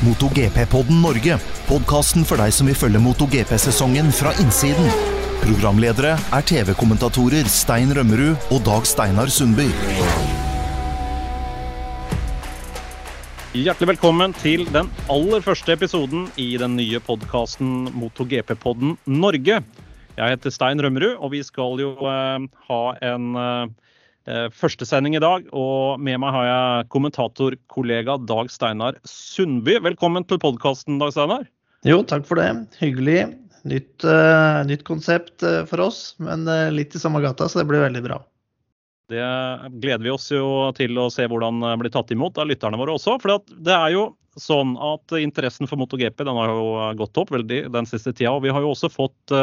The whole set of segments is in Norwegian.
MotoGP-podden Norge. Podkasten for deg som vil følge MotoGP-sesongen fra innsiden. Programledere er TV-kommentatorer Stein Rømmerud og Dag Steinar Sundby. Hjertelig velkommen til den aller første episoden i den nye podkasten MotoGP-podden Norge. Jeg heter Stein Rømmerud, og vi skal jo eh, ha en eh, førstesending i dag. Og med meg har jeg kommentatorkollega Dag Steinar Sundby. Velkommen til podkasten, Dag Steinar. Jo, takk for det. Hyggelig. Nytt, uh, nytt konsept uh, for oss, men uh, litt i samme gata, så det blir veldig bra. Det gleder vi oss jo til å se hvordan det blir tatt imot av lytterne våre også. For det er jo sånn at interessen for MotoGP den har jo gått opp veldig den siste tida. Og vi har jo også fått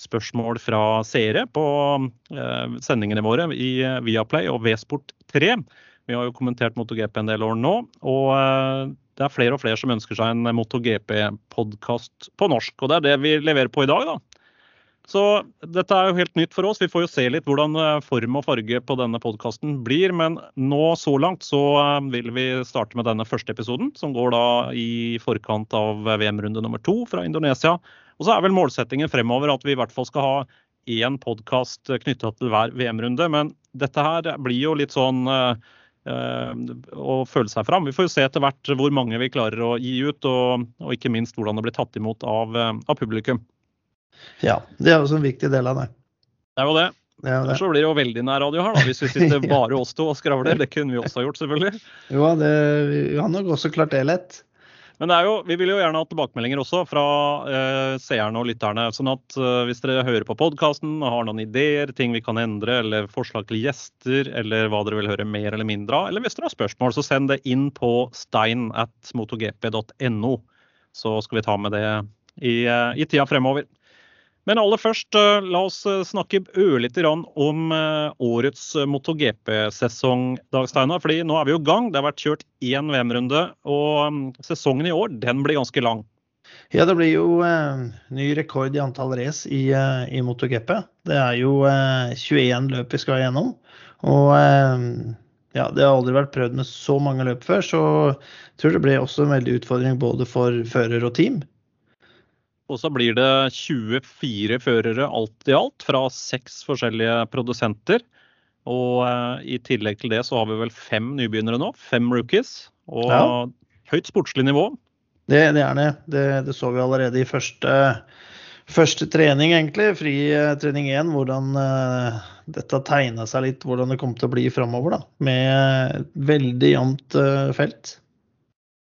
spørsmål fra seere på sendingene våre i Viaplay og V-Sport 3. Vi har jo kommentert MotoGP en del år nå. og det er flere og flere som ønsker seg en MotoGP-podkast på norsk. Og det er det vi leverer på i dag, da. Så dette er jo helt nytt for oss. Vi får jo se litt hvordan eh, form og farge på denne podkasten blir. Men nå så langt så eh, vil vi starte med denne første episoden, som går da i forkant av VM-runde nummer to fra Indonesia. Og så er vel målsettingen fremover at vi i hvert fall skal ha én podkast knytta til hver VM-runde. Men dette her blir jo litt sånn øh, å føle seg fram. Vi får jo se etter hvert hvor mange vi klarer å gi ut, og, og ikke minst hvordan det blir tatt imot av, av, publikum. Ja, det er også en viktig del av det. Det er jo det. det, er det. Så blir det jo veldig nær radio her, da, hvis vi sitter bare oss to og skravler. Det kunne vi også ha gjort, selvfølgelig. Jo, det, vi har nok også klart det lett. Men jo, vi vil jo gjerne ha tilbakemeldinger også fra eh, seerne og lytterne. sånn at eh, Hvis dere hører på podkasten og har noen ideer, ting vi kan endre, eller forslag til gjester, eller hva dere vil høre mer eller mindre av, eller hvis dere har spørsmål, så send det inn på stein. Så skal vi ta med det i, eh, i tida fremover. Men aller først, eh, la oss eh, snakke ørlite grann om eh, årets MotoGP-sesong, Dag Steinar. fordi nå er vi i gang. Det har vært kjørt én VM-runde, og mm, sesongen i år den blir ganske lang. Ja, det blir jo eh, ny rekord i antall race i, i, MotoGP. Det er jo eh, 21 løp vi skal gjennom. Og ja, det har aldri vært prøvd med så mange løp før, så jeg tror det blir også en veldig utfordring både for fører og team. Og så blir det 24 førere alt i alt, fra seks forskjellige produsenter. Og uh, i tillegg til det så har vi vel fem nybegynnere nå. Fem rookies. Og ja. høyt sportslig nivå. Det, det er det. det. det. så vi allerede i første, første trening, egentlig. Fri uh, trening én. Hvordan uh, dette tegna seg litt, hvordan det kom til å bli framover. Med veldig jevnt felt.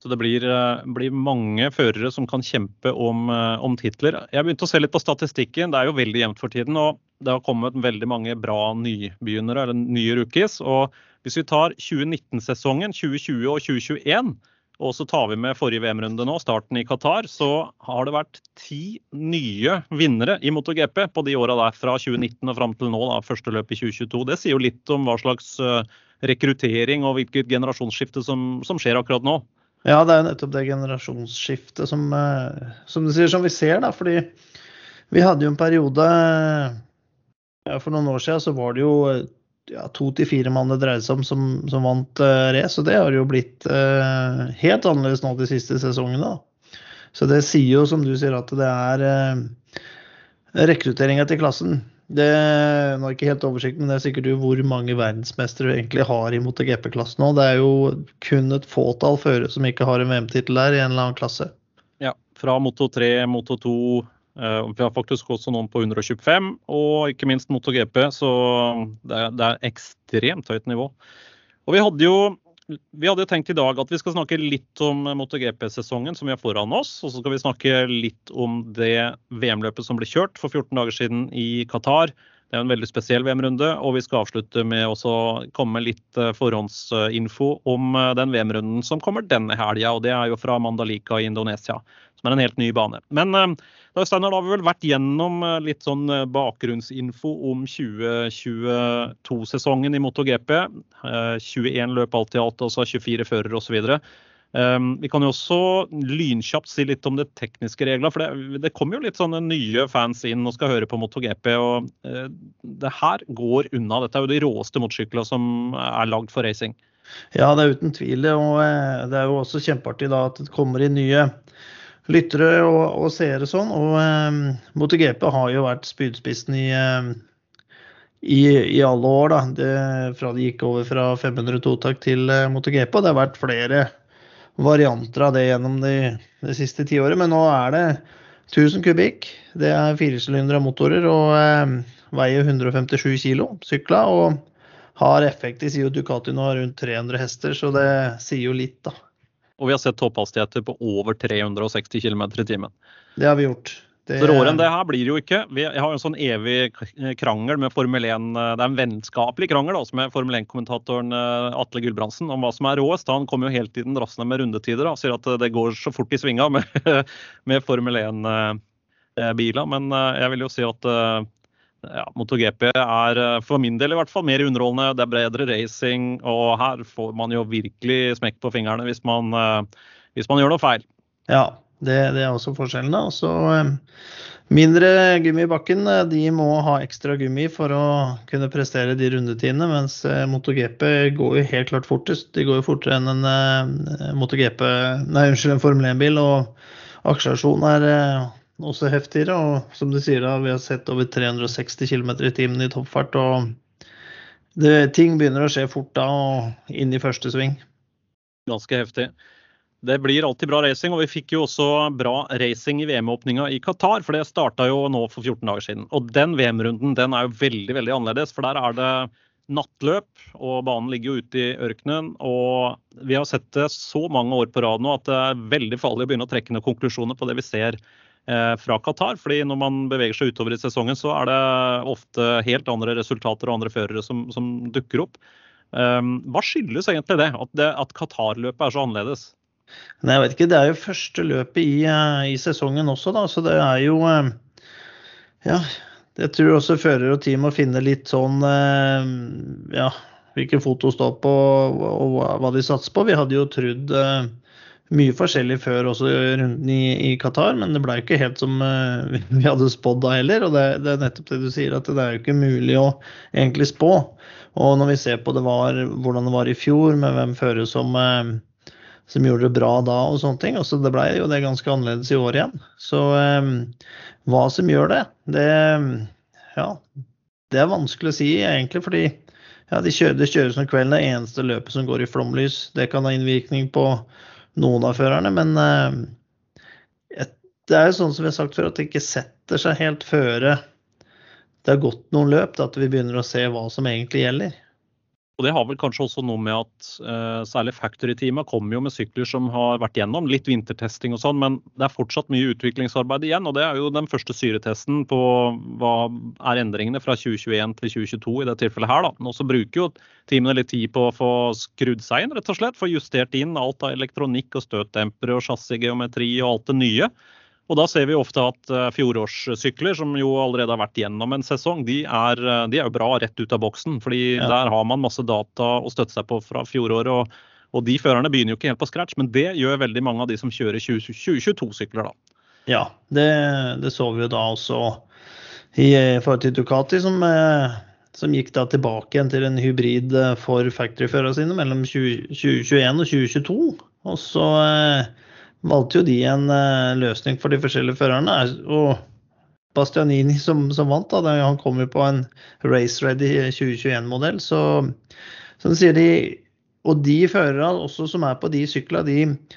Det blir, eh, blir, mange førere som kan kjempe om, eh, om, titler. Jeg begynte å se litt på statistikken. Det er jo veldig jevnt for tiden. Og det har kommet veldig mange bra nybegynnere, eller nye rookies. Og hvis vi tar 2019-sesongen, 2020 og 2021, og så tar vi med forrige VM-runde nå, starten i Qatar, så har det vært ti nye vinnere i MotoGP på de åra der, fra 2019 og fram til nå, da, første løp i 2022. Det sier jo litt om hva slags eh, rekruttering og hvilket generasjonsskifte som, som skjer akkurat nå. Ja, det er jo nettopp det generasjonsskiftet som, eh, som du sier, som vi ser, da. Fordi vi hadde jo en periode ja, For noen år siden så var det jo ja, to til fire mann det dreide seg om som, som vant uh, race. Og det har jo blitt uh, helt annerledes nå de siste sesongene. Da. Så det sier jo, som du sier, at det er uh, rekrutteringa til klassen. Det nå er ikke helt oversikt, men det er sikkert jo hvor mange verdensmestere vi egentlig har i MotoGP-klassen nå. Det er jo kun et fåtall førere som ikke har en VM-tittel der i en eller annen klasse. Ja, fra Moto 3, Moto 2. Eh, vi har faktisk også noen på 125, og ikke minst MotoGP. Så det er, det er ekstremt høyt nivå. Og vi hadde jo vi hadde tenkt i dag at vi skal snakke litt om MotoGP-sesongen som vi har foran oss. Og så skal vi snakke litt om det VM-løpet som ble kjørt for 14 dager siden i Qatar. Det er en veldig spesiell VM-runde, og vi skal avslutte med å komme med litt eh, forhåndsinfo om eh, den VM-runden som kommer denne helga. Og det er jo fra Mandalika i Indonesia, som er en helt ny bane. Men eh, da Steiner, da har vi vel vært gjennom litt sånn bakgrunnsinfo om 2022-sesongen i MotoGP. 21 løp alt i alt, altså 24 førere osv. Um, vi kan jo også lynkjapt si litt om det tekniske reglene. For det, det kommer jo litt sånne nye fans inn og skal høre på MotoGP. og uh, Det her går unna. Dette er jo de råeste motorsyklene som er lagd for racing. Ja, det er uten tvil det. Og eh, det er jo også kjempeartig da at det kommer inn nye lyttere og, og seere sånn. Og um, MotoGP har jo vært spydspissen i, um, i, i, alle år, da. Det, fra de gikk over fra 500 totak til uh, MotoGP. Og det har vært flere varianter av det gjennom de, de siste tiåret. Men nå er det 1000 kubikk. Det er firesylindere motorer og eh, veier 157 kilo sykla. og har effekt. De sier jo Ducati nå rundt 300 hester, så det sier jo litt, da. Og vi har sett topphastigheter på over 360 km i timen. Det har vi gjort. Det... Råere enn det her blir det jo ikke. Vi har jo en sånn evig krangel med Formel 1. Det er en vennskapelig krangel også med Formel 1-kommentatoren eh, Atle Gulbrandsen om hva som er råest. Han kommer jo hele tiden drassende med rundetider og sier at det går så fort i svinga med, med Formel 1-biler. Eh, Men eh, jeg vil jo si at ja, MotoGP er eh, for min del i hvert fall mer underholdende. Det er bredere racing, og her får man jo virkelig smekk på fingrene hvis man, eh, hvis man gjør noe feil. Ja, det, det er også forskjellen. da. Så eh, mindre gummi i bakken, de må ha ekstra gummi for å kunne prestere de rundetidene, mens MotoGP går jo helt klart fortest. De går jo fortere enn en MotoGP, nei, unnskyld, en Formel 1-bil. og akselerasjon er også heftigere. Og som du sier, da, vi har sett over 360 km i timen i toppfart. og det, ting begynner å skje fort da, og inn i første sving. Ganske heftig. Det blir alltid bra racing, og vi fikk jo også bra racing i VM-åpninga i Qatar. For det starta jo nå for 14 dager siden. Og den VM-runden den er jo veldig veldig annerledes. For der er det nattløp, og banen ligger jo ute i ørkenen. Og vi har sett det så mange år på rad nå at det er veldig farlig å begynne å trekke noen konklusjoner på det vi ser Eh, fra Qatar. fordi når man beveger seg utover i sesongen, så er det ofte helt andre resultater og andre førere som, som dukker opp. Um, hva skyldes egentlig det, at, det, at Qatar-løpet er så annerledes? Nei, jeg vet ikke, Det er jo første løpet i, eh, i sesongen også, da. Så det er jo Ja, jeg tror også fører og team må finne litt sånn Ja, hvilke foto står på og hva de satser på. Vi hadde jo trodd mye forskjellig før også runden i, i Qatar, men det ble ikke helt som vi hadde spådd da heller. Og det, det, er nettopp det du sier, at det er jo ikke mulig å egentlig spå. Og når vi ser på det var, hvordan det var i fjor, med hvem fører som, som gjorde det bra da og sånne ting, også det ble jo det ganske annerledes i år igjen. Så um, hva som gjør det, det ja, det er vanskelig å si egentlig, fordi ja, de kjører, det kjøres om kvelden. Det eneste løpet som går i flomlys. Det kan ha innvirkning på noen av førerne. Men uh, det er jo sånn som vi har sagt før, at det ikke setter seg helt føre det har gått noen løp, at vi begynner å se hva som egentlig gjelder. Og Det har vel kanskje også noe med at uh, særlig Factory-teamet kommer jo med sykler som har vært gjennom litt vintertesting og sånn, men det er fortsatt mye utviklingsarbeid igjen. og Det er jo den første syretesten på hva er endringene fra 2021 til 2022 i det tilfellet her. Nå så bruker jo teamene litt tid på å få skrudd seg inn, rett og slett. Få justert inn alt av elektronikk og støtdempere og chassisgeometri og alt det nye. Og da ser vi ofte at uh, fjorårssykler, som jo allerede har vært gjennom en sesong, de er, uh, de er jo bra rett ut av boksen. fordi ja. der har man masse data å støtte seg på fra fjoråret. Og, og, de førerne begynner jo ikke helt på scratch, men det gjør veldig mange av de som kjører 2022-sykler, da. Ja, det, det, så vi jo da også i forhold til Ducati, som, uh, som gikk da tilbake igjen til en hybrid for factory-førerne sine mellom 20, 2021 og 2022. Og så valgte jo de en uh, løsning for de forskjellige førerne. Og Bastianini som, som vant, da, han kom jo på en race ready 2021-modell. Så så sier de, og de førerne også som er på de syklene, de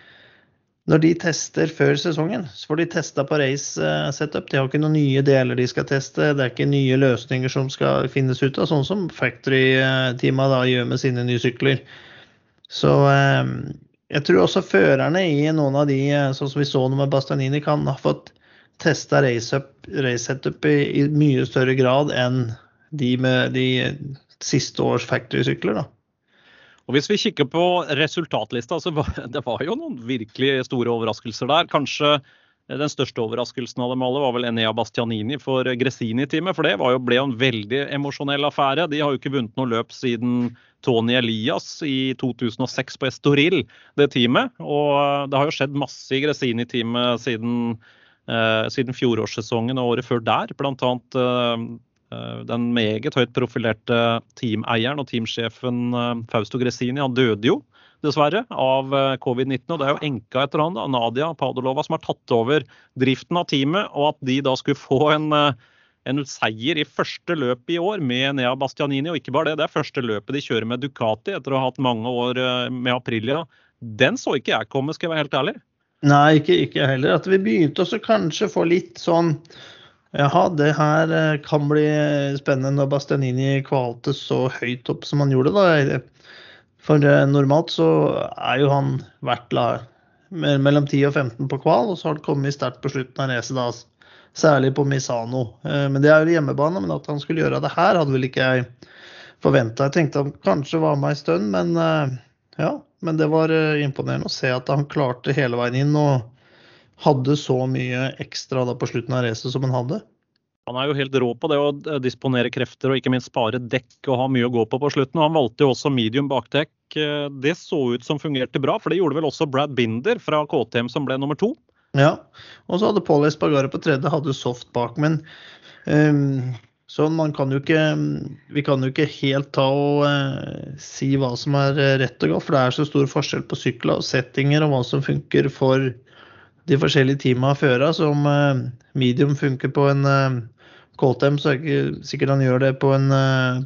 når de tester før sesongen, så får de testa på race eh, setup. De har ikke noen nye deler de skal teste. Det er ikke nye løsninger som skal finnes ut av, sånn som factory-teama gjør med sine nye sykler. Så jeg tror også førerne i noen av de, eh, sånn som vi så nå med Bastanini, kan ha fått testa race-setup i, i, mye større grad enn de med de siste års factory-sykler. da. Og Hvis vi kikker på resultatlista, så var det var jo noen virkelig store overraskelser der. Kanskje den største overraskelsen av dem alle var vel Enea Bastianini for Gressini-teamet. For det jo, ble jo en veldig emosjonell affære. De har jo ikke vunnet noe løp siden Tony Elias i 2006 på Estoril, det teamet. Og det har jo skjedd masse i Gresini-teamet siden, eh, siden, fjorårssesongen og året før der. Blant annet eh, Den meget høyt profilerte teameieren og teamsjefen Fausto Gresini han døde jo dessverre, av covid-19. og Det er jo enka etter han, da, Nadia Padolova, som har tatt over driften av teamet. Og at de da skulle få en, en seier i første løp i år med Nea Bastianini. Og ikke bare det, det er første løpet de kjører med Ducati etter å ha hatt mange år med Aprilia. Den så ikke jeg komme, skal jeg være helt ærlig. Nei, ikke, ikke heller. At vi begynte også kanskje få litt sånn Jaha, det her eh, kan bli spennende når Bastianini kvalte så høyt opp som han gjorde. da. For eh, normalt så er jo han hvert mellom 10 og 15 på kval, og så har han kommet sterkt på slutten av racet, da, særlig på Misano. Eh, men Det er jo hjemmebane, men at han skulle gjøre det her, hadde vel ikke jeg forventa. Jeg tenkte han kanskje var med ei stund, men ja, men det var eh, imponerende å se at han klarte hele veien inn og hadde så mye ekstra da på slutten av racet som han hadde. Han er jo helt rå på det å eh, disponere krefter og ikke minst spare dekk og ha mye å gå på på slutten. og Han valgte jo også medium bakdekk. Eh, det så ut som fungerte bra, for det gjorde vel også Brad Binder fra KTM som ble nummer to. Ja, og så hadde Paul Espargaro på tredje, hadde soft bak. Men um, sånn, man kan jo ikke Vi kan jo ikke helt ta og uh, si hva som er eh, rett og galt, for det er så stor forskjell på sykler og settinger og hva som funker for de forskjellige teama føra. Så om uh, medium funker på en uh, KTM, så er det ikke sikkert han gjør det på en,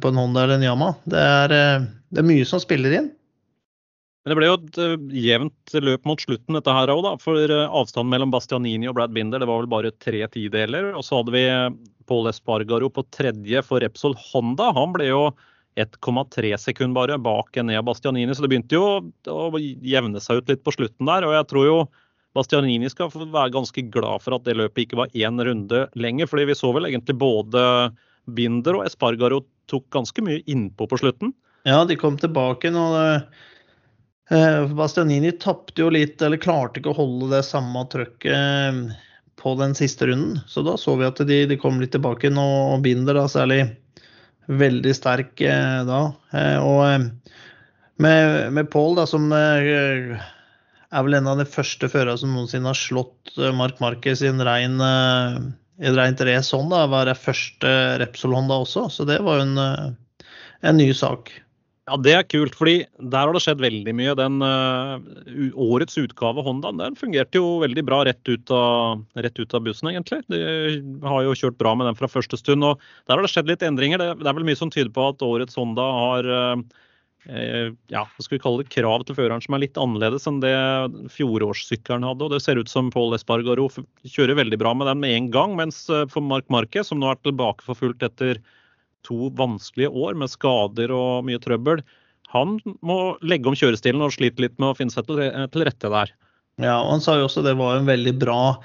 på en Honda eller en Yama. Det er, det er mye som spiller inn. Men det ble jo et uh, jevnt løp mot slutten, dette her òg, da. For uh, avstanden mellom Bastianini og Brad Binder det var vel bare tre tideler. Og så hadde vi Paul Espargaro på tredje for Repsol Honda. Han ble jo 1,3 sekund bare bak Enea Bastianini, så det begynte jo å jevne seg ut litt på slutten der. Og jeg tror jo Bastianini skal være ganske glad for at det løpet ikke var én runde lenger. fordi vi så vel egentlig både Binder og Espargaro tok ganske mye innpå på slutten. Ja, de kom tilbake. og Eh, Bastianini tapte jo litt, eller klarte ikke å holde det samme trøkket eh, på den siste runden. Så da så vi at de, de kom litt tilbake nå, og Binder da særlig veldig sterk eh, da. Og med, med Paul, da, som er vel en av de første førerne som noensinne har slått Mark Marquez i en rein i et rent race sånn, da, var det første Repsol Honda også. Så det var jo en, en ny sak. Ja, Det er kult, fordi der har det skjedd veldig mye. Den uh, Årets utgave Honda den fungerte jo veldig bra rett ut, av, rett ut, av, bussen, egentlig. De har jo kjørt bra med den fra første stund. og Der har det skjedd litt endringer. Det, det er vel mye som tyder på at årets Honda har uh, ja, hva skal vi kalle det, krav til føreren som er litt annerledes enn det fjorårssykkelen hadde. og Det ser ut som Paul Espargaro kjører veldig bra med den med en gang, mens for Mark Marquez, som nå er tilbake for fullt etter to vanskelige år med skader og mye trøbbel. Han må legge om kjørestilen og slite litt med å finne seg til rette der. Ja, og Han sa jo også det var en veldig bra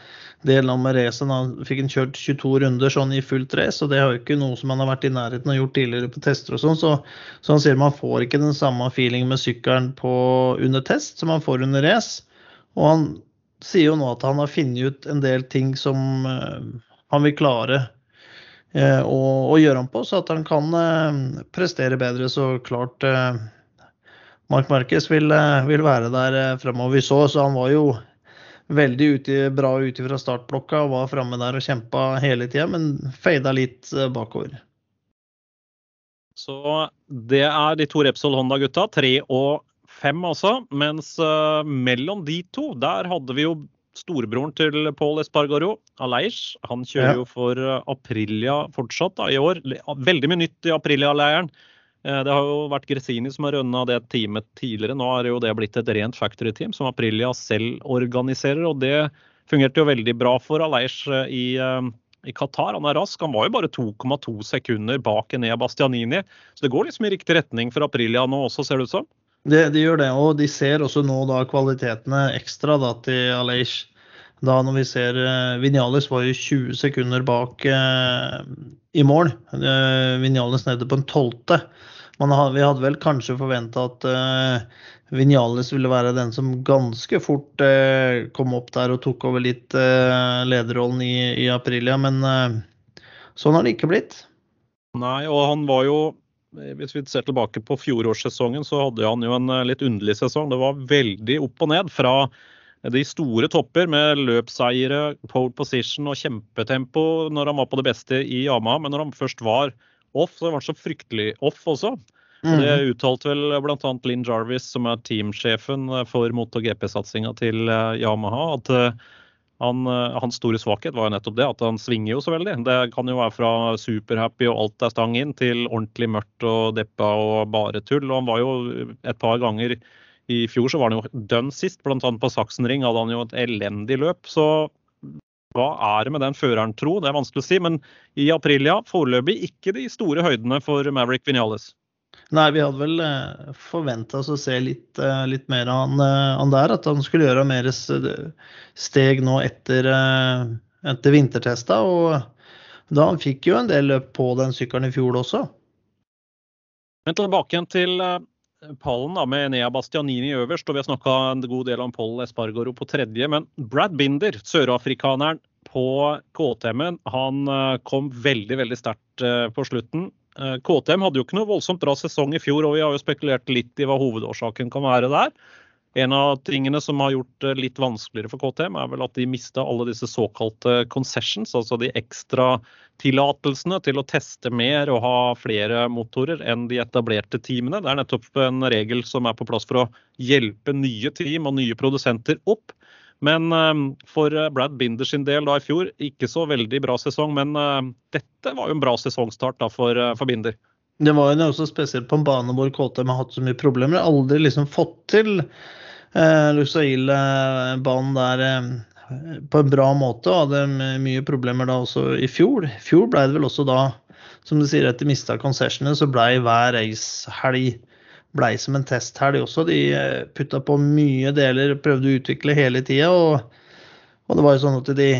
del av med racen. Han fikk en kjørt 22 runder sånn i fullt race, og det er jo ikke noe som han har vært i nærheten av gjort tidligere på tester og sånn. Så, så, han sier man får ikke den samme feelingen med sykkelen under test som han får under race. Og han sier jo nå at han har funnet ut en del ting som uh, han vil klare Eh, og, og gjøre om på, så at han kan eh, prestere bedre. Så klart eh, Mark Marquez vil, vil være der fremover. Vi så, så han var jo veldig ute, bra ute fra startblokka og var framme der og kjempa hele tida, men fada litt bakover. Så det er de to Repsol Honda-gutta, tre og fem altså. Mens mellom de to, der hadde vi jo storebroren til Paul Espargaro, Aleish, han kjører ja. jo for eh, Aprilia fortsatt da, i år. Veldig mye nytt i Aprilia-leiren. Eh, det har jo vært Gresini som har rønna det teamet tidligere. Nå er jo det blitt et rent factory-team som Aprilia selv organiserer. og Det fungerte jo veldig bra for Aleish eh, i, i Qatar. Han er rask. Han var jo bare 2,2 sekunder bak Enea Bastianini. Så det går liksom i riktig retning for Aprilia nå også, ser det ut som. Det, de gjør det, og de ser også nå da kvalitetene ekstra da, til Aleish. Da når vi ser uh, Vinales var jo 20 sekunder bak uh, i mål. Uh, Vinales nede på en tolvte. Vi hadde vel kanskje forventa at uh, Vinales ville være den som ganske fort uh, kom opp der og tok over litt uh, lederrollen i, i Aprilia, men sånn har det ikke blitt. Nei, og han var jo hvis vi ser tilbake på fjorårssesongen, så hadde han jo en eh, litt underlig sesong. Det var veldig opp og ned. Fra de store topper med løpseiere, pole position og kjempetempo når han var på det beste i Yamaha. Men når han først var off, så var han så fryktelig off også. Mm. det Mm. uttalte vel bl.a. Linn Jarvis, som er teamsjefen for MotoGP-satsinga til eh, Yamaha, at eh, han, eh, hans store svakhet var jo nettopp det, at han svinger jo så veldig. Det kan jo være fra superhappy og alt er stang inn, til ordentlig mørkt og deppa og bare tull. Og han var jo et par ganger i fjor så var han jo dønn sist, bl.a. på Saksenring hadde han jo et elendig løp. Så hva er det med den føreren, tro? Det er vanskelig å si. Men i april, ja. Foreløpig ikke de store høydene for Maverick Vinales. Nei, vi hadde vel forventa oss å se litt, eh, litt mer av han, eh, han der. At han skulle gjøre mer steg nå etter, eh, etter vintertesta. Og da han fikk jo en del løp på den sykkelen i fjor også. Men tilbake igjen til eh, pallen da, med Enea Bastianini øverst. og Vi har snakka en god del om Paul Espargaro på tredje. Men Brad Binder, sørafrikaneren på KTM-en, han eh, kom veldig veldig sterkt eh, på slutten. Eh, KTM hadde jo ikke noe voldsomt bra sesong i fjor, og vi har jo spekulert litt i hva hovedårsaken kan være der. En av tingene som har gjort det litt vanskeligere for KTM, er vel at de mista alle disse såkalte concessions, altså de ekstra tillatelsene til å teste mer og ha flere motorer enn de etablerte teamene. Det er nettopp en regel som er på plass for å hjelpe nye team og nye produsenter opp. Men eh, for Brad Binder sin del da i fjor, ikke så veldig bra sesong. Men eh, dette var jo en bra sesongstart da for, eh, for Binder. Det var jo også spesielt på en bane hvor KTM har hatt så mye problemer. Aldri liksom fått til eh, Lusail-banen der eh, på en bra måte. og Hadde mye problemer da også i fjor. I fjor ble det vel også da, som du sier, etter mista concessionene, så blei hver racehelg blei som en testhelg også. De eh, putta på mye deler, prøvde å utvikle hele tida. Og, og det var jo sånn at de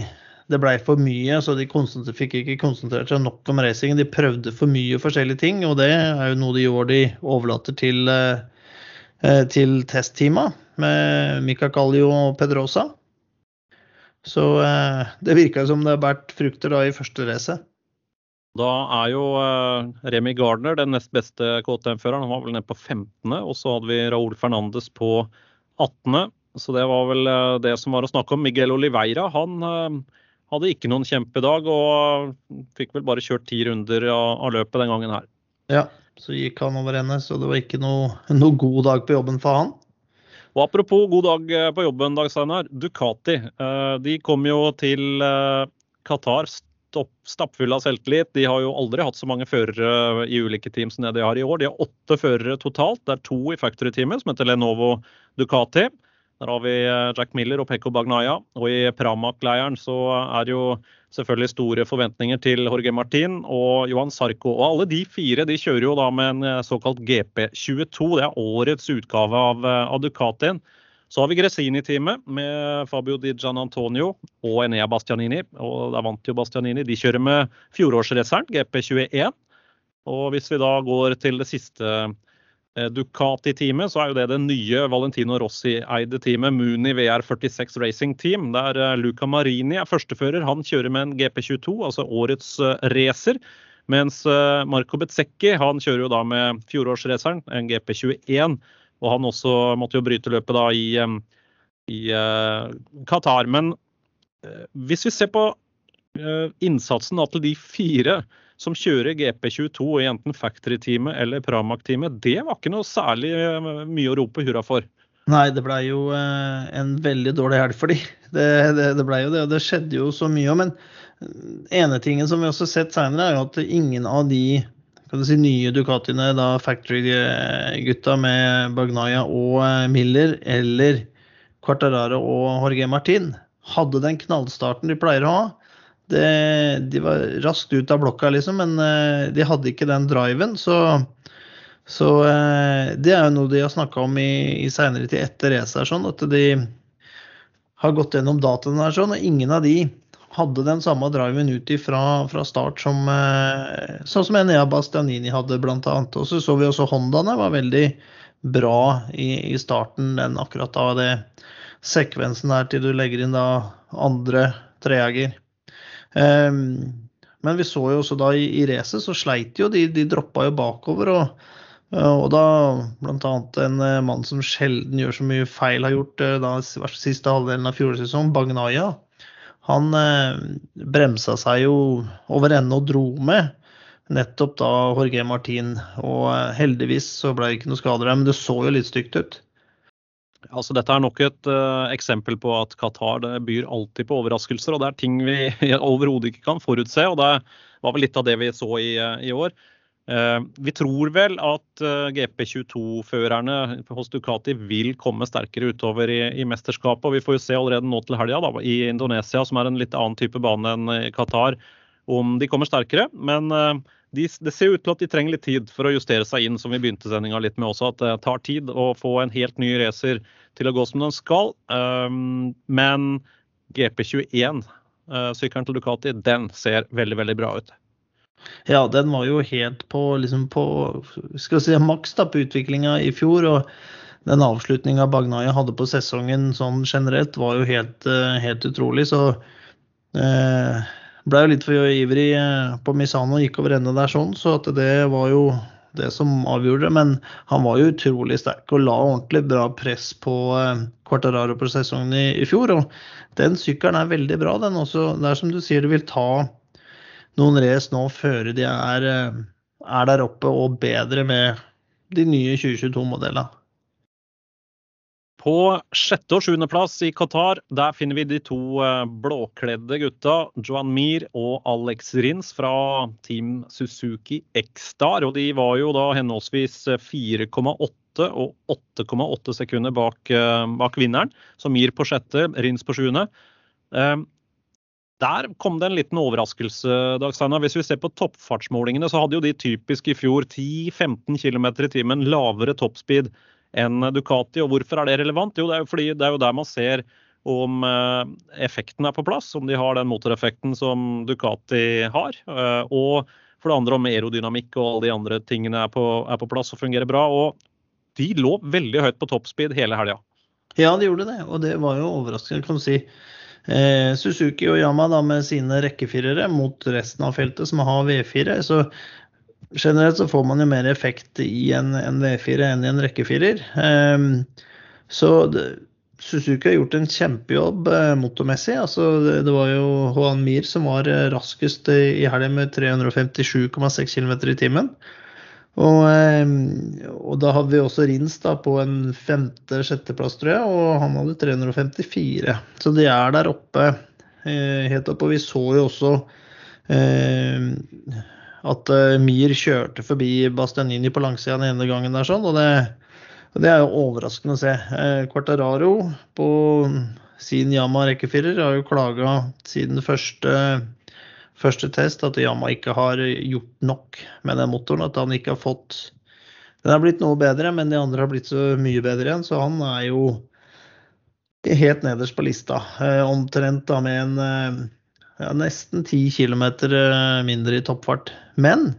det blei for mye, så de fikk ikke konsentrert seg nok om racingen. De prøvde for mye forskjellige ting, og det er jo noe de gjør de overlater til, eh, eh, til testteama med Mika Kallio og Pedrosa. Så det virka som det har båret frukter da i første race. Da er jo eh, Remy Gardner den nest beste KTM-føreren. Han var vel nede på 15., og så hadde vi Raúl Fernandes på 18. Så det var vel eh, det som var å snakke om. Miguel Oliveira han eh, hadde ikke noen kjempedag og fikk vel bare kjørt ti runder av, løpet den gangen her. Ja, så gikk han over ende, så det var ikke noe, noe god dag på jobben for han. Og Apropos god dag på jobben, Dag Steinar. Ducati de kom jo til Qatar stopp, stappfulle av selvtillit. De har jo aldri hatt så mange førere i ulike team som det de har i år. De har åtte førere totalt. Det er to i factory-teamet, som heter Lenovo Ducati. Der har vi eh, Jack Miller og Pekko Bagnaya. Og i Pramac-leiren så er det jo selvfølgelig store forventninger til Jorge Martin og Johan Sarko. Og alle de fire de kjører jo da med en eh, såkalt GP22. Det er årets utgave av, eh, av Ducatien. Så har vi Gresini-teamet med Fabio Di Gian Antonio og Enea Bastianini. Og der vant jo Bastianini. De kjører med fjorårsraceren, GP21. Og hvis vi da går til det siste eh, Ducati-teamet, så er jo det det nye Valentino Rossi-eide teamet, Muni VR46 Racing Team. Der eh, Luca Marini er førstefører. Han kjører med en GP22, altså årets eh, racer. Mens Marco Bezzecchi han kjører jo da med fjorårsraceren, en GP21. Og han også måtte jo bryte løpet da i, i eh, Qatar. Men eh, hvis vi ser på eh, innsatsen til de fire som kjører GP22 i enten Factory-teamet eller Pramac-teamet, det var ikke noe særlig mye å rope hurra for. Nei, det blei jo en veldig dårlig helg for de. Det, det, det blei jo det, og det skjedde jo så mye. Men ene tingen som vi også har sett seinere, er jo at ingen av de kan du si, nye Ducatiene, da Factory-gutta med Bagnaya og eh, Miller, eller Quartararo og Jorge Martin, hadde den knallstarten de pleier å ha. Det, de var raskt ut av blokka, liksom, men eh, de hadde ikke den driven. Så, så eh, det er jo noe de har snakka om i, i seinere tid etter racet, sånn, at de har gått gjennom dataene sånn, og ingen av de hadde den samme driven ut fra, fra start som eh, sånn som Enea Bastianini hadde, annet. Og så så vi også Hondaene var veldig bra i, i starten, den akkurat da det sekvensen der til du legger inn da andre trejager. Um, men vi så jo også da i, i racet så sleit jo de, de droppa jo bakover. og Og da bl.a. en mann som sjelden gjør så mye feil, har gjort da siste halvdelen av fjorårssesongen, Bagnaya. Han bremsa seg jo over ende og dro med nettopp da Jorge Martin. Og heldigvis så ble det ikke noe skader der, men det så jo litt stygt ut. Altså, dette er nok et uh, eksempel på at Qatar byr alltid på overraskelser. og Det er ting vi overhodet ikke kan forutse. og Det var vel litt av det vi så i, i år. Uh, vi tror vel at GP22-førerne hos Ducati vil komme sterkere utover i, i, mesterskapet. og Vi får jo se allerede nå til helga i Indonesia, som er en litt annen type bane enn i Qatar, om de kommer sterkere. Men de, det ser ut til at de trenger litt tid for å justere seg inn, som vi begynte sendinga litt med også. At det tar tid å få en helt ny racer til å gå som den skal. Men GP21, uh, sykkelen til Ducati, den ser veldig, veldig bra ut. Ja, den var jo helt på, liksom på skal si, maks da, på utviklinga i fjor. og den avslutninga Bagnaya hadde på sesongen sånn generelt, var jo helt, uh, helt utrolig. Så eh, ble jo litt for ivrig eh, på Misano, gikk over ende der sånn, så at det var jo det som avgjorde det. Men han var jo utrolig sterk og la ordentlig bra press på eh, Quartararo på sesongen i, i fjor. Og den sykkelen er veldig bra, den også. Det er som du sier, det vil ta noen race nå før de er, eh, er der oppe og bedre med de nye 2022-modellene. På sjette- og sjuendeplass i Qatar der finner vi de to eh, blåkledde gutta, Johan Mir og Alex Rins fra Team Suzuki X-Star. Og de var jo da henholdsvis 4,8 og 8,8 sekunder bak, eh, bak, vinneren. Så Mir på sjette, Rins på sjuende. Der kom det en liten overraskelse. Dagsteina. Hvis vi ser på toppfartsmålingene, så hadde jo de typisk i fjor 10-15 km i timen lavere toppspeed enn Ducati. Og hvorfor er det relevant? Jo, det er jo fordi det er jo der man ser om eh, effekten er på plass, om de har den motoreffekten som Ducati har. Eh, og for det andre om aerodynamikk og alle de andre tingene er på, er på plass og fungerer bra. Og de lå veldig høyt på toppspeed hele helga. Ja, de gjorde det, og det var jo overraskende, kan du si. Eh, Suzuki og Yama da med sine rekkefirere mot resten av feltet som har V4. Så generelt så får man jo mer effekt i en, en V4 enn i en rekkefirer. Eh, så det, Suzuki har gjort en kjempejobb eh, motormessig. Altså, det, var jo Juan Mir som var eh, raskest i helga med 357,6 km i timen. Og, eh, og, da hadde vi også Rins da, på en femte-sjetteplass, tror jeg, og han hadde 354. Så de er der oppe, eh, helt oppe. Og vi så jo også eh, at uh, Mir kjørte forbi Bastianini på langsida den ene gangen der sånn, og det, det er jo overraskende å se. Quartararo på sin Yama rekkefirer har jo klaga siden første, første test at Yama ikke har gjort nok med den motoren. At han ikke har fått Den har blitt noe bedre, men de andre har blitt så mye bedre igjen. Så han er jo helt nederst på lista. Uh, omtrent da med en ja, nesten 10 km eh, mindre i toppfart. Men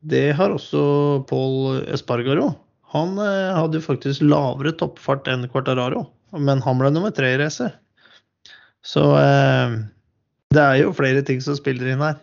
det har også Paul Espargaro. Han eh, hadde jo faktisk lavere toppfart enn Quartararo, men han ble nummer tre i racet. Så eh, det er jo flere ting som spiller inn her.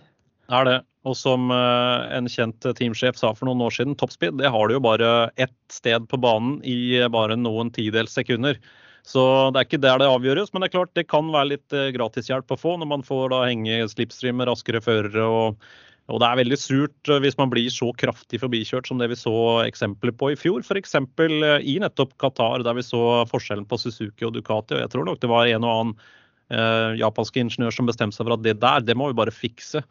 Det er det. Og som eh, en kjent teamsjef sa for noen år siden, toppspeed det har du jo bare ett sted på banen i bare noen tidels sekunder. Så det er ikke der det avgjøres, men det er klart det kan være litt eh, gratishjelp å få når man får da henge slipstream med raskere førere. Og, og, det er veldig surt eh, hvis man blir så kraftig forbikjørt som det vi så eksempler på i fjor. F.eks. Eh, i nettopp Qatar, der vi så forskjellen på Suzuki og Ducati. og Jeg tror nok det var en og annen eh, japanske ingeniør som bestemte seg for at det der, det må vi bare fikse.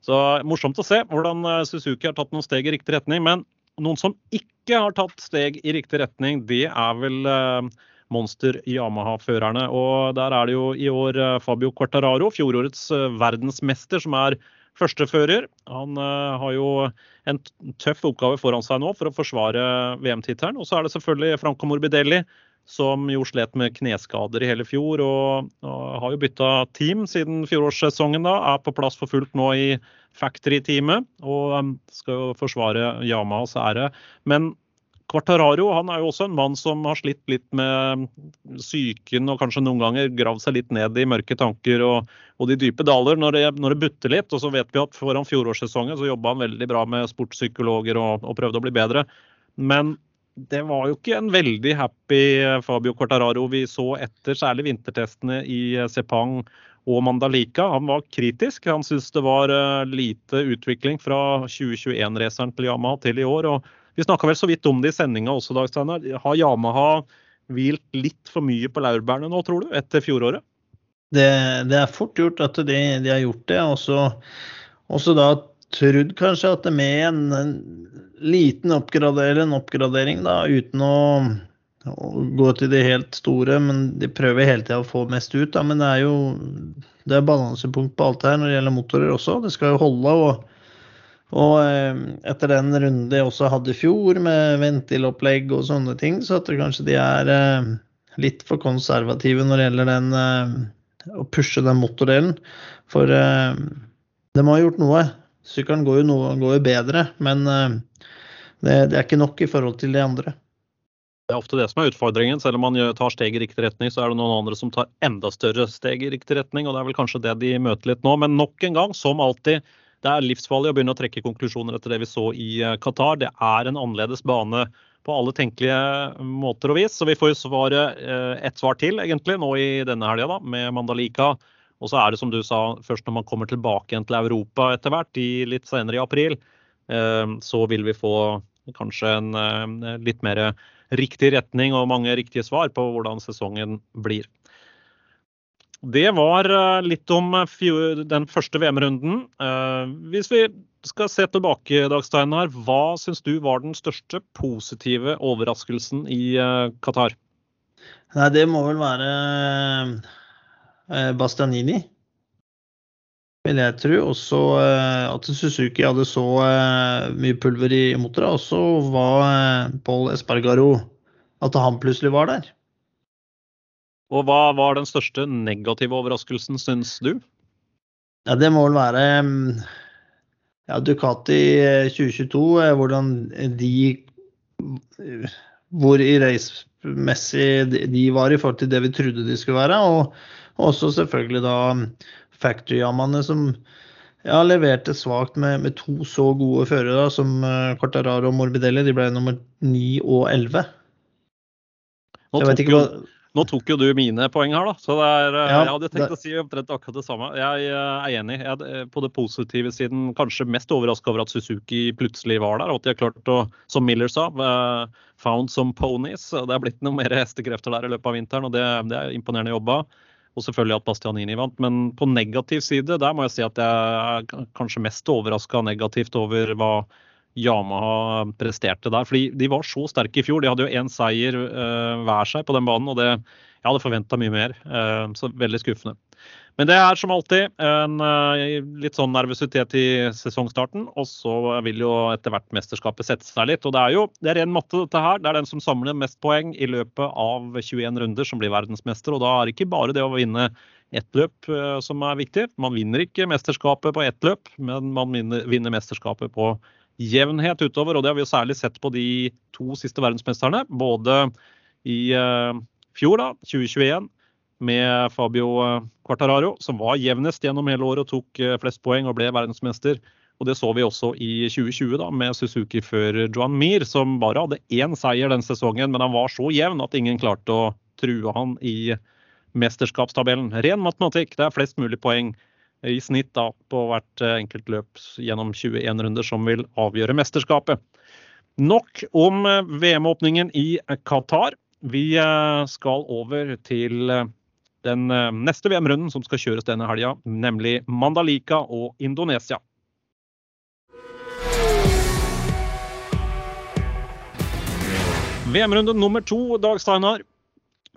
Så morsomt å se hvordan Suzuki har tatt noen steg i riktig retning. Men noen som ikke har tatt steg i riktig retning, det er vel eh, Monster Yamaha-førerne. Og der er det jo i år eh, Fabio Quartararo, fjorårets eh, verdensmester, som er førstefører. Han har jo en tøff oppgave foran seg nå for å forsvare VM-tittelen. Og så er det selvfølgelig Franco Morbidelli, som jo slet med kneskader i hele fjor. Og, og har jo bytta team siden fjorårssesongen, da. Er på plass for fullt nå i factory-teamet og um, skal jo forsvare Yamas ære. Men Quartararo han er jo også en mann som har slitt litt med psyken og kanskje noen ganger gravd seg litt ned i mørke tanker og, og de dype daler når det, når det, butter litt. Og så vet vi at foran fjorårssesongen så jobba han veldig bra med sportspsykologer og, og, prøvde å bli bedre. Men det var jo ikke en veldig happy Fabio Cortararo vi så etter særlig vintertestene i Sepang og Mandalika. Han var kritisk. Han syntes det var lite utvikling fra 2021-raceren til Yamaha til i år. og Vi snakka vel så vidt om det i sendinga også, Dag Steinar. Har Yamaha hvilt litt for mye på laurbærene nå, tror du, etter fjoråret? Det, det, er fort gjort at de, de har gjort det. Også, også da trodd kanskje at det med en, en liten oppgradering, en oppgradering da, uten å, å, gå til de helt store, men de prøver hele tida å få mest ut. Da. Men det er jo det er balansepunkt på alt her når det gjelder motorer også. Det skal jo holde. og og eh, etter den runden de også hadde i fjor, med ventilopplegg og sånne ting, så at det kanskje de er eh, litt for konservative når det gjelder den eh, å pushe den motordelen. For de har gjort noe. Sykkelen går jo, noe, går jo bedre, men det, det, er ikke nok i forhold til de andre. Det er ofte det som er utfordringen. Selv om man tar steg i riktig retning, så er det noen andre som tar enda større steg i riktig retning. og Det er vel kanskje det de møter litt nå. Men nok en gang, som alltid, det er livsfarlig å begynne å trekke konklusjoner etter det vi så i eh, Qatar. Det er en annerledes bane på alle tenkelige måter og vis. Så vi får jo svaret eh, ett svar til egentlig nå i denne helga med Mandalika. Og så er det som du sa, først når man kommer tilbake igjen til Europa etter hvert, litt senere i april, eh, så vil vi få kanskje en litt mer riktig retning og mange riktige svar på hvordan sesongen blir. Det var eh, litt om eh, den første VM-runden. Eh, hvis vi skal se tilbake, Dag Steinar, hva syns du var den største positive overraskelsen i Qatar? Nei, det må vel være Bastianini, vil jeg tro. Også at Suzuki hadde så mye pulver i motoren. Og så var Paul Espargaro At han plutselig var der. Og hva var den største negative overraskelsen, syns du? Ja, det må vel være mm, ja, Ducati 2022, eh, hvordan de Hvor i racemessig de var i forhold til det vi trodde de skulle være. Og også selvfølgelig da factory-jammene som ja, leverte svakt med, med, to så gode førere som Cortararo og Morbidelli. De ble nummer 9 og 11. Nå tok, jo, nå tok jo du mine poeng her, da. Så er, eh, ja, jeg hadde tenkt det... å si omtrent akkurat det samme. Jeg eh, er enig. Jeg, på det positive siden kanskje mest overraska over at Suzuki plutselig var der. Og at de har klart å, som Miller sa, found some ponies. Det er blitt noe mer hestekrefter der i løpet av vinteren, og det, det er imponerende jobba. Og selvfølgelig at Bastianini vant. Men på negativ side, der må jeg si at jeg er kanskje mest overraska negativt over hva Yamaha presterte der. Fordi de var så sterke i fjor. De hadde jo én seier uh, hver seg på den banen, og det, jeg hadde forventa mye mer. Uh, så veldig skuffende. Men det er som alltid en uh, litt sånn nervøsitet i sesongstarten. Og så vil jo etter hvert mesterskapet sette seg litt. Og det er jo det er ren matte, dette her. Det er den som samler mest poeng i løpet av 21 runder, som blir verdensmester. Og da er det ikke bare det å vinne ett løp som er viktig. Man vinner ikke mesterskapet på ett løp, men man vinner, mesterskapet på jevnhet utover. Og det har vi jo særlig sett på de to siste verdensmesterne. Både i uh, fjor, da, 2021, med Fabio eh, Quartararo, som var jevnest gjennom hele året og tok uh, flest poeng og ble verdensmester. Og det så vi også i 2020 da, med Suzuki-fører Johan Mir, som bare hadde én seier den sesongen, men han var så jevn at ingen klarte å true han i mesterskapstabellen. Ren matematikk, det er flest mulig poeng i snitt da, på hvert eh, enkelt løp gjennom 21 runder som vil avgjøre mesterskapet. Nok om eh, VM-åpningen i Qatar. Vi eh, skal over til den neste VM-runden som skal kjøres denne helga, nemlig Mandalika og Indonesia. VM-runde nummer to, Dag Steinar.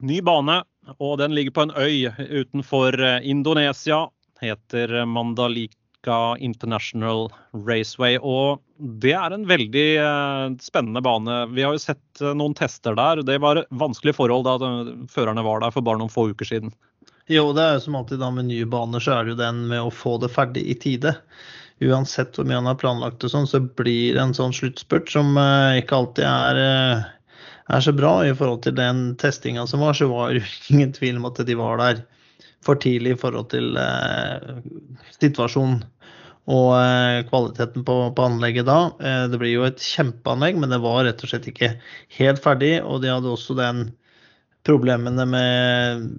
Ny bane, og den ligger på en øy utenfor Indonesia heter Mandalika International Raceway. Og det er en veldig eh, spennende bane. Vi har jo sett eh, noen tester der. Det var vanskelige forhold da førerne var der for bare noen få uker siden. Jo, det er jo som alltid da med nye baner, så er det jo den med å få det ferdig i tide. Uansett hvor mye han har planlagt og sånn, så blir det en sånn sluttspurt som eh, ikke alltid er, er så bra. I forhold til den testinga som var, så var det ingen tvil om at de var der for tidlig i forhold til eh, situasjonen. Og eh, kvaliteten på, på, anlegget da. Eh, det blir jo et kjempeanlegg, men det var rett og slett ikke helt ferdig. Og de hadde også den problemene med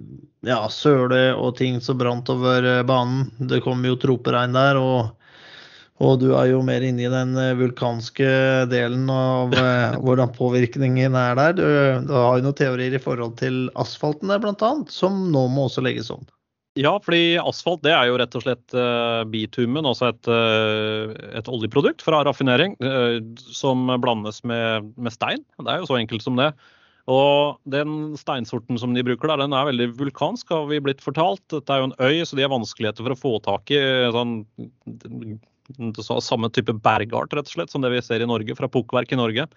ja, søle og ting som brant over eh, banen. Det kom jo troperegn der. og og du er jo mer inne i den vulkanske delen av hvordan påvirkningen er der. Du, du har jo noen teorier i forhold til asfalten der, bl.a., som nå må også legges om. Ja, fordi asfalt det er jo rett og slett uh, bitumen, altså et, uh, et, oljeprodukt fra raffinering uh, som blandes med, med, stein. Det er jo så enkelt som det. Og den steinsorten som de bruker der, den er veldig vulkansk, har vi blitt fortalt. Dette er jo en øy, så de har vanskeligheter for å få tak i sånn, samme type bergart, rett og slett, som det vi ser i Norge, fra pukkverk i Norge.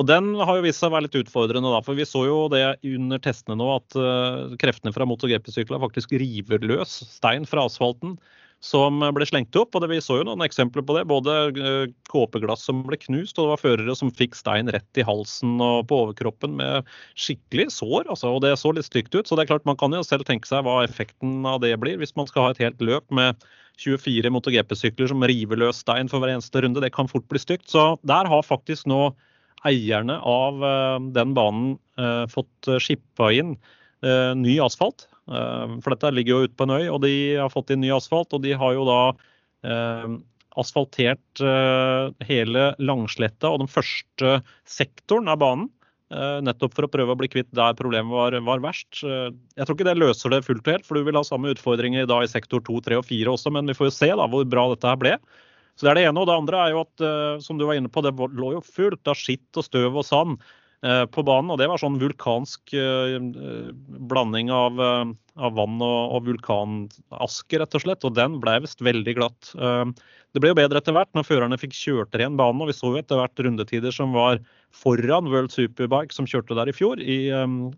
Og den har jo vist seg å være litt utfordrende, da, for vi så jo det under testene nå at uh, kreftene fra MotoGP-sykler faktisk river løs stein fra asfalten som ble slengt opp. og det, Vi så jo noen eksempler på det. Både uh, kåpeglass som ble knust, og det var førere som fikk stein rett i halsen og på overkroppen med skikkelig sår. Altså, og Det så litt stygt ut. så det er klart Man kan jo selv tenke seg hva effekten av det blir, hvis man skal ha et helt løp med 24 MotoGP-sykler som river løs stein for hver eneste runde. Det kan fort bli stygt. Så der har faktisk nå eierne av eh, den banen eh, fått eh, skippa inn ny asfalt. For dette ligger jo ute på en øy, og de har fått inn ny asfalt. Og de har jo da asfaltert hele Langsletta og den første sektoren av banen. Nettopp for å prøve å bli kvitt der problemet var, var, verst. Jeg tror ikke det løser det fullt og helt, for du vil ha samme utfordringer da i sektor 2, 3 og 4 også, men vi får jo se da hvor bra dette her ble. Så det er det ene. Og det andre er jo at, eh, som du var inne på, det lå jo fullt av skitt og støv og sand eh, på banen. Og det var sånn vulkansk eh, blanding av, av vann og, og, vulkanaske, rett og slett. Og den ble visst veldig glatt. Det ble jo bedre etter hvert når førerne fikk kjørt ren banen. Og vi så jo etter hvert rundetider som var foran World Superbike, som kjørte der i fjor, i,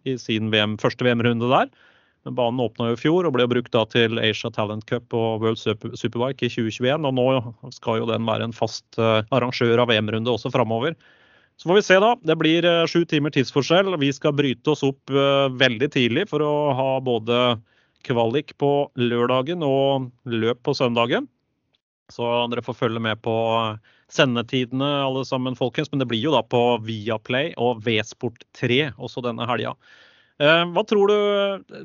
i sin VM, første VM-runde der. Men banen åpna i fjor og ble brukt til Asia Talent Cup og World Superbike i 2021. Og nå skal jo den være en fast eh, arrangør av VM-runde også framover. Så får vi se, da. Det blir eh, sju timer tidsforskjell. Vi skal bryte oss opp eh, veldig tidlig for å ha både kvalik på lørdagen og løp på søndagen. Så dere får følge med på sendetidene alle sammen, folkens. Men det blir jo da på Viaplay og V-Sport 3 også denne helga. Eh, hva tror du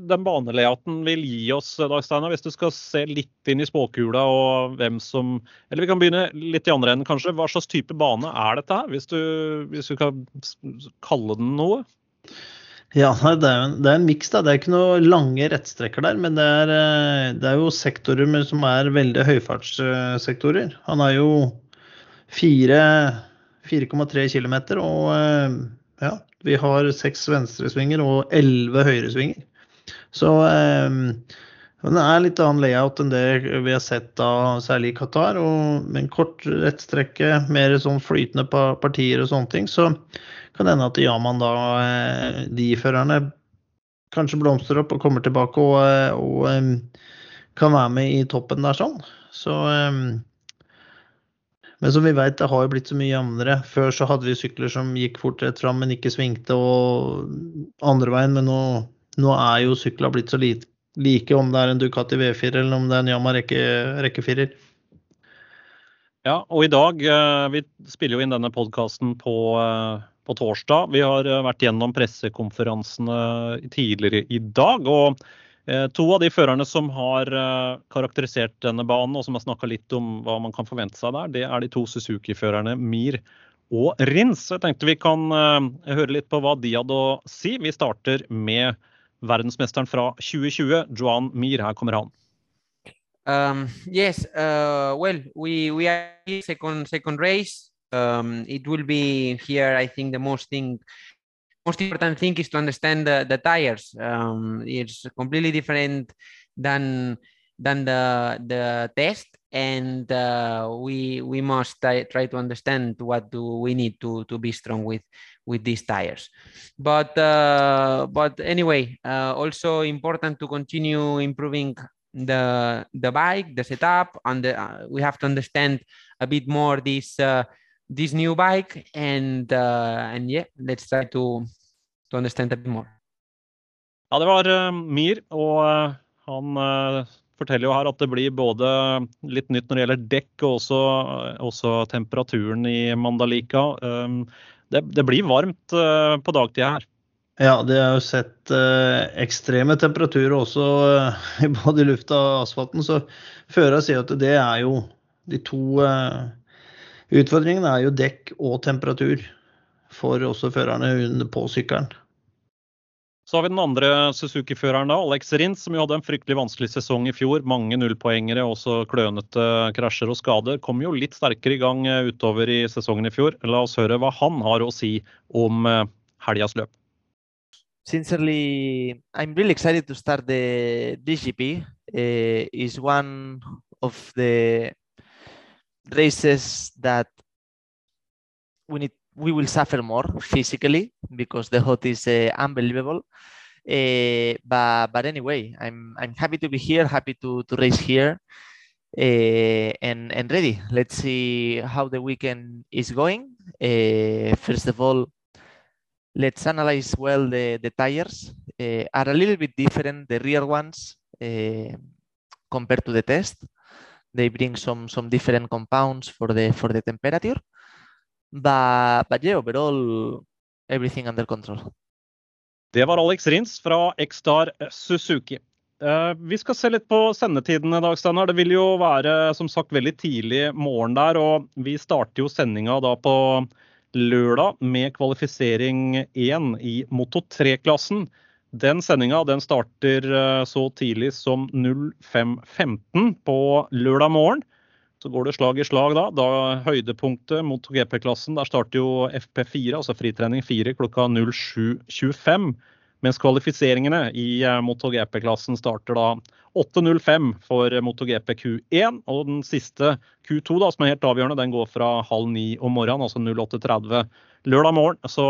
den banelayouten vil gi oss, Dag Steinar, hvis du skal se litt inn i spåkula og hvem som Eller vi kan begynne litt i andre enden, kanskje. Hva slags type bane er dette her, hvis du, hvis du kan kalle den noe? Ja, det er, en, det er en miks. Det er ikke noen lange rettstrekker der, men det er, eh, det er jo sektorer som er veldig høyfartssektorer. Han er jo 4,3 km og eh, ja, vi har seks venstresvinger og elleve høyresvinger. Så eh, det er litt annen layout enn det vi har sett da, særlig i Qatar. Og med en kort rettstrekke, mer sånn flytende partier og sånne ting, så kan det hende at Yaman da, eh, de førerne, kanskje blomstrer opp og kommer tilbake og, eh, og, og eh, kan være med i toppen der sånn. Så men som vi vet, det har jo blitt så mye jevnere. Før så hadde vi sykler som gikk fort rett fram, men ikke svingte, og andre veien. Men nå, nå er jo sykla blitt så like, like, om det er en Ducati V4 eller om det er en Yama rekke, rekkefirer. Ja, og i dag eh, Vi spiller jo inn denne podkasten på, eh, på torsdag. Vi har eh, vært gjennom pressekonferansene tidligere i dag. og to av de førerne som har eh, karakterisert denne banen, og som har snakka litt om hva man kan forvente seg der, det er de to Suzuki-førerne Mir og Rins. Jeg tenkte vi kan eh, høre litt på hva de hadde å si. Vi starter med verdensmesteren fra 2020, Joan Mir. Her kommer han. Um, yes, uh, well, we, we are second, second race. Um, it will be here, I think, the most thing most important thing is to understand the, the tires. Um, it's completely different than than the the test, and uh, we we must try to understand what do we need to to be strong with with these tires. But uh, but anyway, uh, also important to continue improving the the bike, the setup, and the, uh, we have to understand a bit more this uh, this new bike and uh, and yeah let's try to to understand a bit more ja det var uh, Mir og uh, han uh, forteller jo her at det blir både litt nytt når det gjelder dekk og også, også temperaturen i Mandalika. Um, det, det, blir varmt uh, på dagtid her. Ja, det er jo sett ekstreme temperaturer også både i lufta og asfalten. Så føra sier at det er jo de to eh, utfordringene er jo dekk og temperatur for også førerne på sykkelen. Så har vi den andre Suzuki-føreren, da, Alex Rins, som jo hadde en fryktelig vanskelig sesong i fjor. Mange nullpoengere, også klønete krasjer og skader. Kom jo litt sterkere i gang eh, utover i sesongen i fjor. La oss høre hva han har å si om eh, helgas løp. Sincerely, I'm really excited to start the DGP. Uh, is one of the races that we need we will suffer more physically because the hot is uh, unbelievable. Uh, but but anyway, I'm I'm happy to be here, happy to to race here, uh, and and ready. Let's see how the weekend is going. Uh, first of all, let's analyze well the the tires. Uh, are a little bit different. The rear ones uh, compared to the test. They bring some some different compounds for the for the temperature. But, but yeah, overall, everything under control. Det var Alex Rins fra X-Star Suzuki. Uh, vi skal se litt på sendetiden i dag, Steinar. Det vil jo være som sagt veldig tidlig morgen der. Og vi starter jo sendinga på lørdag med kvalifisering 1 i Moto 3-klassen. Den sendinga starter uh, så tidlig som 05.15 på lørdag morgen. Så går det slag i slag da. da høydepunktet mot GP-klassen, der starter jo FP4, altså fritrening 4, klokka 07.25. Mens kvalifiseringene i eh, MotoGP-klassen starter da 8.05 for MotoGP Q1. Og den siste Q2, da, som er helt avgjørende, den går fra halv ni om morgenen, altså 08.30 lørdag morgen. Så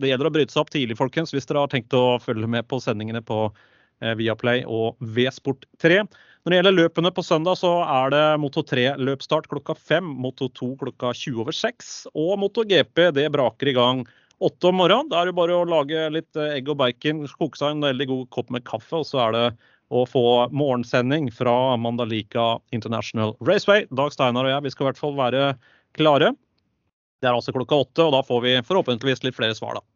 det gjelder å bryte seg opp tidlig, folkens, hvis dere har tenkt å følge med på sendingene på eh, Viaplay og V-Sport 3. Når det gjelder løpene på søndag, så er det Moto 3-løpsstart klokka fem, Moto 2 klokka 20 over seks, og Moto GP det braker i gang åtte om morgenen. Da er det bare å lage litt eh, egg og bacon, koke seg en veldig god kopp med kaffe, og så er det å få morgensending fra Mandalika International Raceway. Dag Steinar og jeg vi skal i hvert fall være klare. Det er altså klokka åtte, og da får vi forhåpentligvis litt flere svar, da.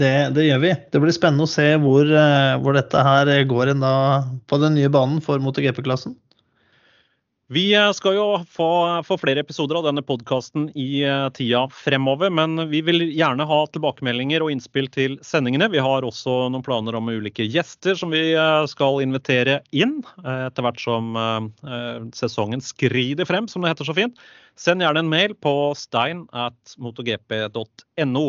Det, det, gjør vi. Det blir spennende å se hvor, eh, hvor dette her går inn da på den nye banen for MotoGP-klassen. Vi eh, skal jo få, få flere episoder av denne podkasten i eh, tida fremover. Men vi vil gjerne ha tilbakemeldinger og innspill til sendingene. Vi har også noen planer om ulike gjester som vi skal invitere inn etter hvert som sesongen skrider frem, som det heter så fint. Send gjerne en mail på stein at motogp.no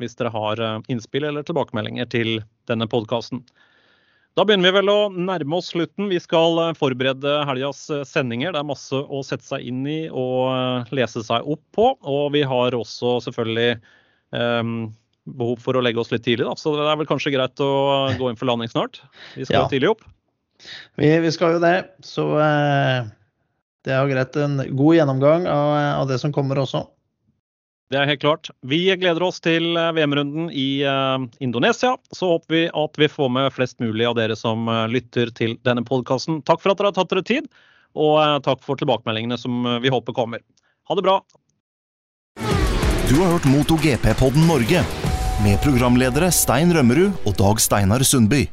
hvis dere har eh, innspill eller tilbakemeldinger til denne podkasten. Da begynner vi vel å nærme oss slutten. Vi skal eh, forberede helgas eh, sendinger. Det er masse å sette seg inn i og lese seg opp på. Og vi har også selvfølgelig um, behov for å legge oss litt tidlig, da. Så det er vel kanskje greit å gå inn for landing snart. Vi skal ja. tidlig opp. Vi, vi, skal jo det. Så uh, det er jo greit en god gjennomgang av, av det som kommer også. Det er helt klart. Vi gleder oss til eh, VM-runden i uh, Indonesia. Så håper vi at vi får med flest mulig av dere som uh, lytter til denne podkasten. Takk for at dere har tatt dere tid, og takk for tilbakemeldingene som vi håper kommer. Ha det bra. Du har hørt MotoGP-podden Norge med programledere Stein Rømmerud og Dag Steinar Sundby.